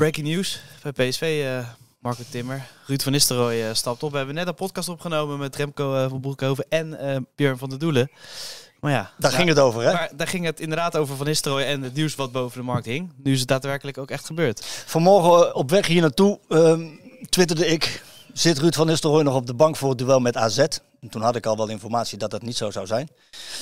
breaking news bij PSV. eh, Marco Timmer. Ruud van Nistelrooy eh, stapt op. We hebben net een podcast opgenomen met Remco eh, van Broekhoven en Björn van der Doelen. Maar ja, Daar ging het over, hè? Maar daar ging het inderdaad over Van Nistelrooy en het nieuws wat boven de markt hing. Nu is het daadwerkelijk ook echt gebeurd. Vanmorgen op weg hier naartoe ehm, twitterde ik... Zit Ruud van Nistelrooy nog op de bank voor het duel met AZ? En toen had ik al wel informatie dat dat niet zo zou zijn.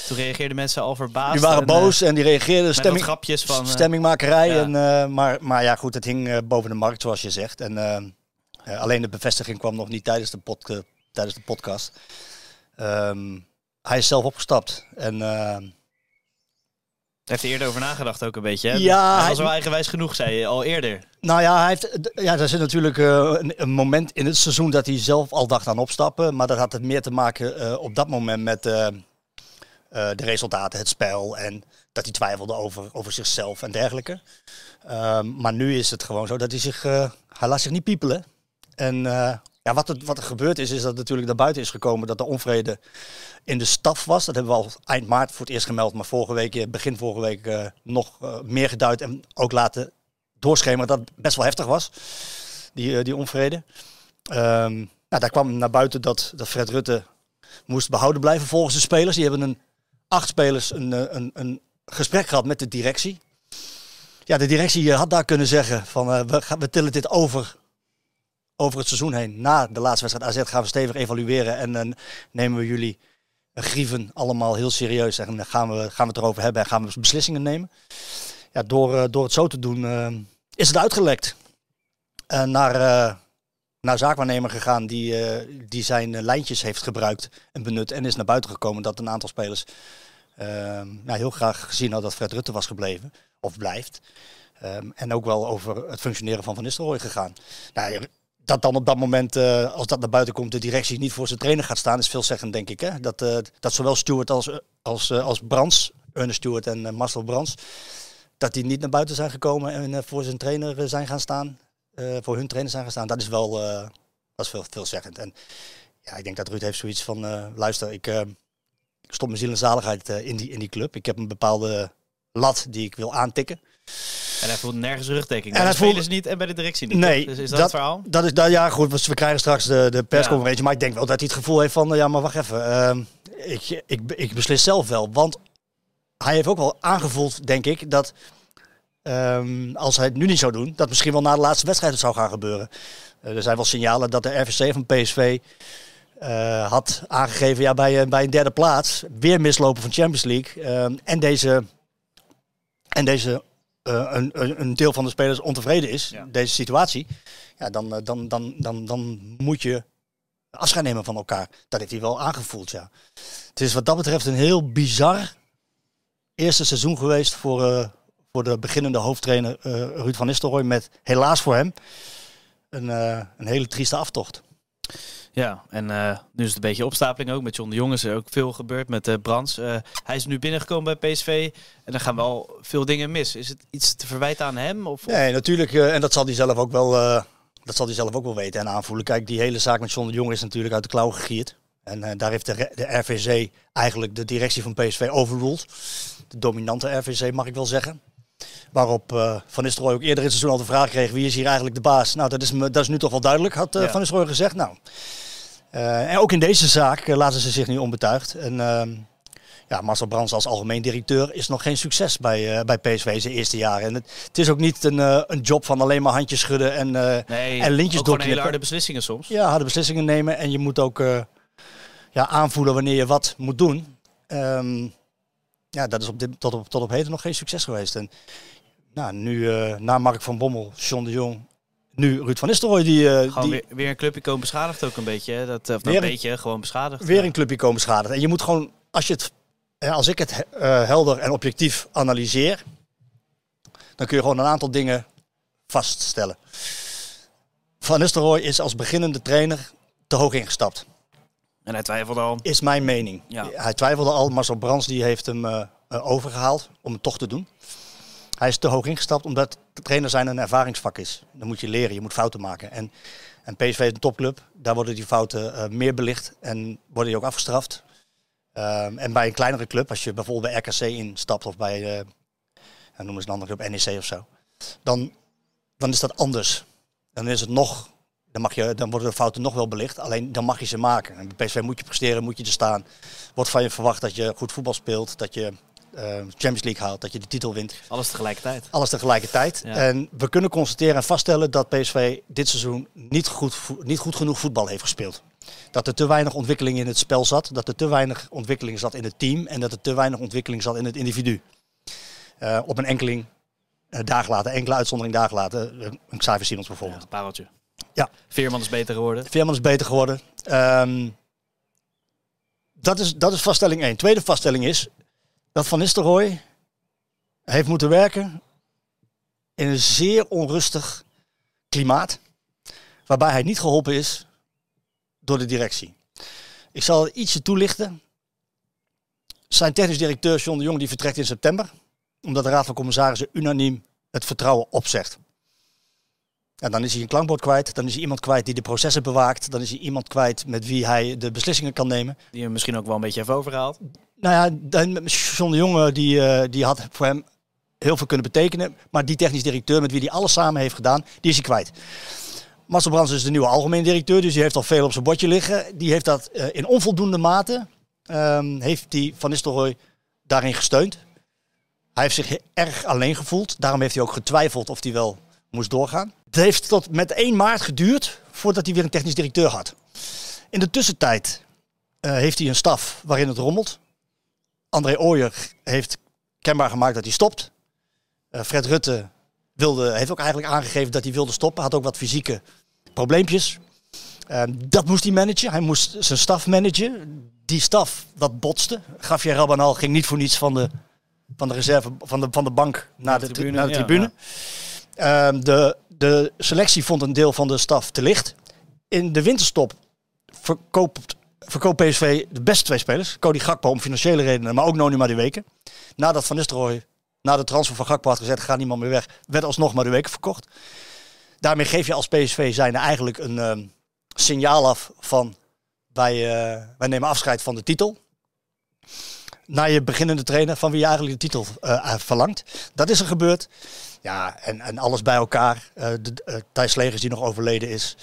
Toen reageerden mensen al verbaasd. Die waren en, eh, boos en die reageerden stemming, grapjes van... eh, stemmingmakerij. ja. En, eh, maar, maar ja, goed, het hing boven de markt, zoals je zegt. En alleen de bevestiging kwam nog niet tijdens de, pod, tijdens de podcast. Ehm, hij is zelf opgestapt. En heeft er eerder over nagedacht ook een beetje. Hè? Ja, hij hij- was wel eigenwijs genoeg, zei je al eerder. Nou ja, hij heeft, ja, er zit natuurlijk eh, een, een moment in het seizoen dat hij zelf al dacht aan opstappen. Maar dat had het meer te maken eh, op dat moment met eh, de resultaten, het spel. En dat hij twijfelde over, over zichzelf en dergelijke. Ehm, maar nu is het gewoon zo dat hij zich, hij laat zich niet piepelen. En ja, wat, er, wat er gebeurd is, is dat natuurlijk naar buiten is gekomen dat er onvrede in de staf was. Dat hebben we al eind maart voor het eerst gemeld. Maar vorige week, eh, begin vorige week, eh, nog eh, meer geduid en ook laten doorschemeren dat het best wel heftig was, die, die onvrede. Ehm, nou, daar kwam naar buiten dat, dat Fred Rutte moest behouden blijven volgens de spelers. Die hebben een, acht spelers een, een, een gesprek gehad met de directie. Ja, de directie had daar kunnen zeggen van we, gaan, we tillen dit over, over het seizoen heen. Na de laatste wedstrijd AZ gaan we stevig evalueren en dan nemen we jullie grieven allemaal heel serieus. En dan gaan we, gaan we het erover hebben en gaan we beslissingen nemen. Ja, door, eh, door het zo te doen eh, is het uitgelekt. Eh, naar, eh, naar zaakwaarnemer gegaan die, die zijn lijntjes heeft gebruikt en benut. En is naar buiten gekomen dat een aantal spelers nou, heel graag gezien had dat Fred Rutte was gebleven. Of blijft. Ehm, en ook wel over het functioneren van Van Nistelrooy gegaan. Nou, dat dan op dat moment, eh, als dat naar buiten komt, de directie niet voor zijn trainer gaat staan, is veelzeggend, denk ik. Hè? Dat, eh, dat zowel Stewart als, als, eh, als Brands, Ernest Stewart en Marcel Brands, dat die niet naar buiten zijn gekomen en voor zijn trainer zijn gaan staan. voor hun trainer zijn gaan staan. Dat is wel dat is veel, veelzeggend. En ja, ik denk dat Ruud heeft zoiets van, luister, ik, ik stop mijn ziel en zaligheid in, die, in die club. Ik heb een bepaalde lat die ik wil aantikken. En hij voelt nergens rugdekking. En Bij de hij voelde- spelers niet en bij de directie niet. Nee? Dus is dat, dat- het verhaal? Dat is, dat, ja, goed, we krijgen straks de, de persconferentie. Maar ik denk wel dat hij het gevoel heeft van, eh, ja, maar wacht even. ehm, ik, ik, ik beslis zelf wel. Want hij heeft ook wel aangevoeld, denk ik, dat ehm, als hij het nu niet zou doen, dat misschien wel na de laatste wedstrijd het zou gaan gebeuren. Eh, er zijn wel signalen dat de RVC van PSV eh, had aangegeven, ja, bij, bij een derde plaats, weer mislopen van Champions League. ehm, en deze, en deze een, een, een deel van de spelers ontevreden is, Ja. deze situatie, ja, dan, eh, dan, dan, dan, dan moet je afscheid nemen van elkaar. Dat heeft hij wel aangevoeld, ja. Het is wat dat betreft een heel bizar eerste seizoen geweest voor, eh, voor de beginnende hoofdtrainer eh, Ruud van Nistelrooy. Met helaas voor hem een, eh, een hele trieste aftocht. Ja, en eh, nu is het een beetje opstapeling ook. Met John de Jong is er ook veel gebeurd met eh Brands. Eh, hij is nu binnengekomen bij PSV en dan gaan wel veel dingen mis. Is het iets te verwijten aan hem? Of, Nee, natuurlijk. en dat zal hij zelf ook wel, dat zal hij zelf ook wel weten en aanvoelen. Kijk, die hele zaak met John de Jong is natuurlijk uit de klauw gegierd. En daar heeft de, de RVC eigenlijk de directie van PSV overruled. De dominante RVC mag ik wel zeggen. Waarop eh, Van Nistelrooy ook eerder in het seizoen al de vraag kreeg: wie is hier eigenlijk de baas? Nou, dat is, dat is nu toch wel duidelijk, had Ja. Van Nistelrooy gezegd. Nou, eh, en ook in deze zaak laten ze zich niet onbetuigd. En ehm, ja, Marcel Brands als algemeen directeur is nog geen succes bij, bij PSV zijn eerste jaren. En het, het is ook niet een, een job van alleen maar handjes schudden en, nee, en lintjes gewoon hele doorknippen. harde beslissingen soms. ja, harde beslissingen nemen. En je moet ook ja, aanvoelen wanneer je wat moet doen. Ehm, ja, dat is op dit, tot, op, tot op heden nog geen succes geweest. En nou, nu eh, na Mark van Bommel, John de Jong, nu Ruud van Nistelrooy, die, eh, Gewoon die weer, weer een clubje komen beschadigd ook een beetje. hè? Dat, of nou, een beetje, gewoon beschadigd. weer Ja. een clubje komen schade. En je moet gewoon, als, je het, als ik het eh, helder en objectief analyseer, dan kun je gewoon een aantal dingen vaststellen. Van Nistelrooy is als beginnende trainer te hoog ingestapt. En hij twijfelde al. Is mijn mening. Ja. Hij twijfelde al, Marcel Brands die heeft hem eh, eh, overgehaald om het toch te doen. Hij is te hoog ingestapt omdat trainer zijn een ervaringsvak is. Dan moet je leren, je moet fouten maken. En, en PSV is een topclub, daar worden die fouten eh, meer belicht en worden die ook afgestraft. Ehm, en bij een kleinere club, als je bijvoorbeeld bij RKC instapt of bij, ja, noem eens een andere club, NEC of zo. Dan, dan is dat anders. Dan is het nog, dan, mag je, dan worden de fouten nog wel belicht. Alleen dan mag je ze maken. En bij PSV moet je presteren, moet je er staan. Wordt van je verwacht dat je goed voetbal speelt, dat je uh, Champions League haalt, dat je de titel wint. Alles tegelijkertijd. Alles tegelijkertijd. Ja. En we kunnen constateren en vaststellen dat PSV dit seizoen niet goed, niet goed genoeg voetbal heeft gespeeld. Dat er te weinig ontwikkeling in het spel zat, dat er te weinig ontwikkeling zat in het team en dat er te weinig ontwikkeling zat in het individu. Eh, op een enkeling, later, enkele uitzondering dagen later, eh, een Xavier Simons Ja, bijvoorbeeld. een pareltje. Ja. Veerman is beter geworden. Veerman is beter geworden. Ehm, dat, is, dat is vaststelling 1. Tweede vaststelling is dat Van Nistelrooy heeft moeten werken in een zeer onrustig klimaat. Waarbij hij niet geholpen is door de directie. Ik zal het ietsje toelichten. Zijn technisch directeur John de Jong die vertrekt in september. Omdat de Raad van Commissarissen unaniem het vertrouwen opzegt. En dan is hij een klankbord kwijt. Dan is hij iemand kwijt die de processen bewaakt. Dan is hij iemand kwijt met wie hij de beslissingen kan nemen. Die hem misschien ook wel een beetje heeft overgehaald. Nou ja, dan, John de Jonge die, eh, die had voor hem heel veel kunnen betekenen. Maar die technisch directeur met wie hij alles samen heeft gedaan, die is hij kwijt. Marcel Brands is de nieuwe algemeen directeur, dus die heeft al veel op zijn bordje liggen. Die heeft dat eh, in onvoldoende mate, ehm, heeft die Van Nistelrooy daarin gesteund. Hij heeft zich erg alleen gevoeld. Daarom heeft hij ook getwijfeld of hij wel moest doorgaan. Het heeft tot met 1 maart geduurd voordat hij weer een technisch directeur had. In de tussentijd eh, heeft hij een staf waarin het rommelt. André Ooyer heeft kenbaar gemaakt dat hij stopt. Eh, Fred Rutte wilde, heeft ook eigenlijk aangegeven dat hij wilde stoppen. Had ook wat fysieke probleempjes. Eh, dat moest hij managen. Hij moest zijn staf managen. Die staf, dat botste. Gavier Rabanal ging niet voor niets van de, van de reserve, van de, van de bank naar de, de tribune. Naar de, ja, tribune. Ehm, de, de selectie vond een deel van de staf te licht. In de winterstop verkoopt, verkoopt PSV de beste twee spelers. Cody Gakpo om financiële redenen, maar ook Noni Madueke. Nadat Van Nistelrooy na de transfer van Gakpo had gezegd, ga niemand meer weg, werd alsnog Madueke verkocht. Daarmee geef je als PSV zijnde eigenlijk een ehm, signaal af van wij, eh, wij nemen afscheid van de titel. Naar je beginnende trainer van wie je eigenlijk de titel eh, verlangt. Dat is er gebeurd. Ja, en, en alles bij elkaar. eh de, eh, Thijs Legers die nog overleden is.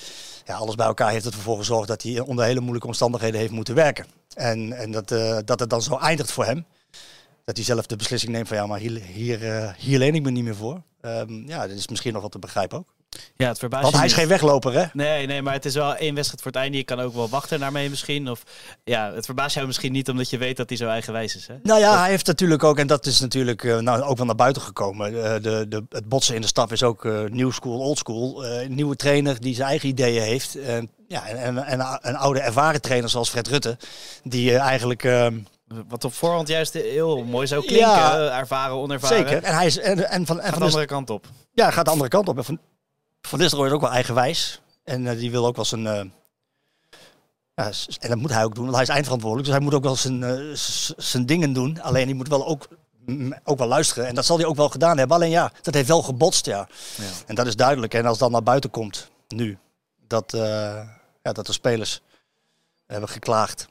Ja, alles bij elkaar heeft ervoor gezorgd dat hij onder hele moeilijke omstandigheden heeft moeten werken. En, en dat, eh, dat het dan zo eindigt voor hem. Dat hij zelf de beslissing neemt van ja, maar hier, hier, hier leen ik me niet meer voor. Ehm, ja, dat is misschien nog wat te begrijpen ook. Ja, het verbaast Want hij is niet. geen wegloper, hè? Nee, nee, maar het is wel één wedstrijd voor het einde. Je kan ook wel wachten naar mee misschien. Of ja, het verbaast jou misschien niet omdat je weet dat hij zo eigenwijs is. Hè? Nou ja, hij heeft natuurlijk ook, en dat is natuurlijk eh, nou, ook wel naar buiten gekomen. eh, de, de, het botsen in de staf is ook eh new school, old school. Een nieuwe trainer die zijn eigen ideeën heeft. En ja, en, en, en een oude ervaren trainer zoals Fred Rutte, die eigenlijk. eh, Wat op voorhand juist heel mooi zou klinken. Ja. ervaren, onervaren. zeker. En hij is en, en van, en Gaat van de andere kant op. Ja, gaat de andere kant op. En Van, van Nistelrooy is ook wel eigenwijs. En eh, die wil ook wel zijn... eh, ja, en dat moet hij ook doen, want hij is eindverantwoordelijk. Dus hij moet ook wel zijn, eh, zijn dingen doen. Alleen die moet wel ook, m- ook wel luisteren. En dat zal hij ook wel gedaan hebben. Alleen ja, dat heeft wel gebotst, ja. Ja. En dat is duidelijk. En als dan naar buiten komt, nu, dat, ja, dat de spelers hebben geklaagd.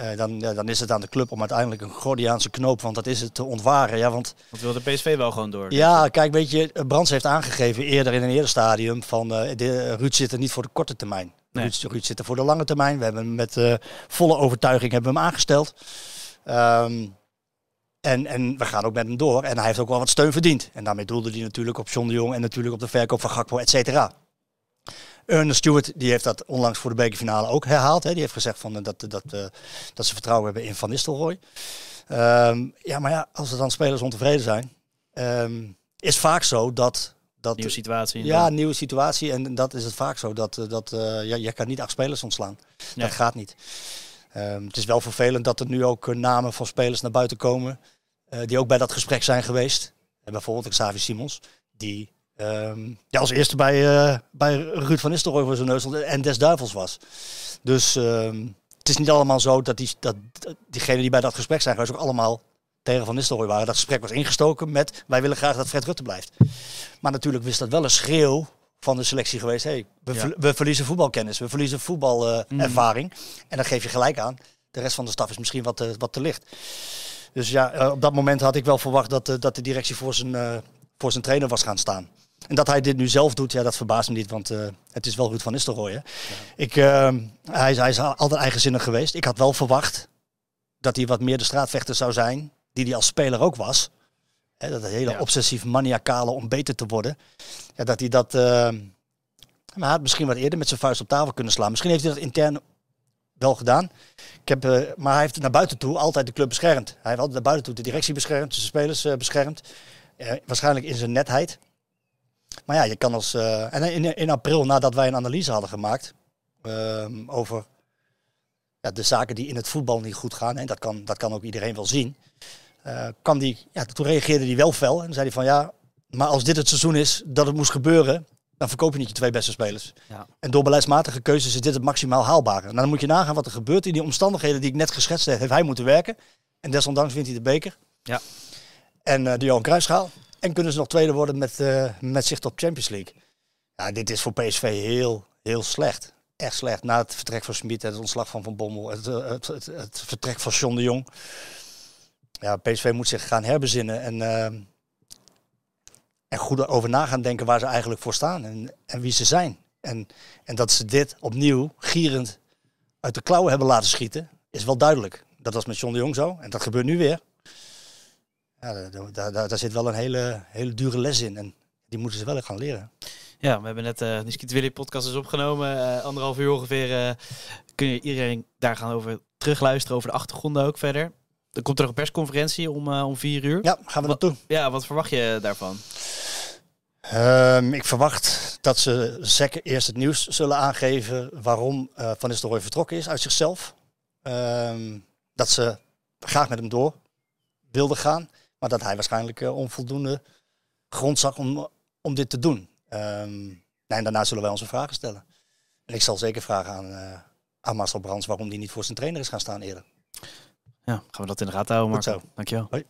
Eh, dan, ja, dan is het aan de club om uiteindelijk een Gordiaanse knoop, want dat is het, te ontwaren. Ja, want Want wil de PSV wel gewoon door. ja, kijk, weet je, Brands heeft aangegeven eerder in een eerder stadium van eh, de, Ruud zit er niet voor de korte termijn. Nee. Ruud, Ruud zit er voor de lange termijn. We hebben hem met eh, volle overtuiging hebben we hem aangesteld. Ehm, en, en we gaan ook met hem door. En hij heeft ook wel wat steun verdiend. En daarmee doelde hij natuurlijk op John de Jong en natuurlijk op de verkoop van Gakpo, et cetera. Ernest Stewart die heeft dat onlangs voor de bekerfinale ook herhaald. Hè. Die heeft gezegd van, eh, dat, dat, eh, dat ze vertrouwen hebben in Van Nistelrooy. Ehm, ja, maar ja, als er dan spelers ontevreden zijn, ehm, is vaak zo dat... dat Nieuwe situatie. ja, nieuwe situatie. En dat is het vaak zo. Dat, eh, dat, ja, je kan niet acht spelers ontslaan. Nee. Dat gaat niet. Ehm, het is wel vervelend dat er nu ook namen van spelers naar buiten komen. die ook bij dat gesprek zijn geweest. En bijvoorbeeld Xavi Simons. Die ehm, ja, als eerste bij, eh, bij Ruud van Nistelrooy voor zijn neus en des duivels was. Dus ehm, het is niet allemaal zo dat, die, dat dat diegenen die bij dat gesprek zijn geweest ook allemaal tegen Van Nistelrooy waren. Dat gesprek was ingestoken met wij willen graag dat Fred Rutte blijft. Maar natuurlijk was dat wel een schreeuw van de selectie geweest. Hey, we, Ja. ver- we verliezen voetbalkennis, we verliezen voetbalervaring. En dan geef je gelijk aan. De rest van de staf is misschien wat te, wat te licht. Dus ja, eh, op dat moment had ik wel verwacht dat, eh, dat de directie voor zijn, voor zijn trainer was gaan staan. En dat hij dit nu zelf doet, ja, dat verbaast me niet, want uh, het is wel goed van Nistelrooy. Ik, uh, hij, hij, is altijd eigenzinnig geweest. Ik had wel verwacht dat hij wat meer de straatvechter zou zijn, die hij als speler ook was. Hè, dat hele ja. obsessief maniacale om beter te worden. Ja, dat hij dat... Uh, maar hij had misschien wat eerder met zijn vuist op tafel kunnen slaan. Misschien heeft hij dat intern wel gedaan. Ik heb, uh, maar hij heeft naar buiten toe altijd de club beschermd. Hij heeft altijd naar buiten toe de directie beschermd, de spelers uh, beschermd. Uh, waarschijnlijk in zijn netheid. Maar ja, je kan als. en in, in april, nadat wij een analyse hadden gemaakt ehm, over ja, de zaken die in het voetbal niet goed gaan, en dat kan, dat kan ook iedereen wel zien. kan die, ja, toen reageerde hij wel fel en zei hij van ja, maar als dit het seizoen is dat het moest gebeuren, dan verkoop je niet je twee beste spelers. Ja. En door beleidsmatige keuzes is dit het maximaal haalbare. Nou, dan moet je nagaan wat er gebeurt in die omstandigheden die ik net geschetst heb. Heeft hij moeten werken. En desondanks wint hij de beker. Ja. En uh, de Johan Cruijffschaal. En kunnen ze nog tweede worden met, uh, met zicht op Champions League. Ja, dit is voor PSV heel, heel slecht. Echt slecht. Na het vertrek van Smit, het ontslag van Van Bommel, het, eh, het, het, het, vertrek van John de Jong. Ja, PSV moet zich gaan herbezinnen. En uh, en goed over na gaan denken waar ze eigenlijk voor staan en, en wie ze zijn. En, en dat ze dit opnieuw gierend uit de klauwen hebben laten schieten, is wel duidelijk. Dat was met John de Jong zo en dat gebeurt nu weer. Ja, daar, daar, daar zit wel een hele, hele dure les in en die moeten ze wel gaan leren. Ja, we hebben net uh, de Skiet Willy podcast is opgenomen. Uh, anderhalf uur ongeveer uh, kun je iedereen daar gaan over terugluisteren, over de achtergronden ook verder. Er komt er een persconferentie om, om vier uur. Ja, gaan we naartoe. Ja, wat verwacht je daarvan? Um, ik verwacht dat ze zeker eerst het nieuws zullen aangeven waarom Van Nistelrooy vertrokken is uit zichzelf. Um, dat ze graag met hem door wilden gaan, maar dat hij waarschijnlijk uh, onvoldoende grond zag om, om dit te doen. Um, en daarna zullen wij onze vragen stellen. En ik zal zeker vragen aan, uh, aan Marcel Brands waarom hij niet voor zijn trainer is gaan staan eerder. Ja, gaan we dat in de gaten houden, Marco. Dankjewel. Hoi.